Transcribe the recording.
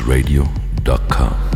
www.thetruthradio.com.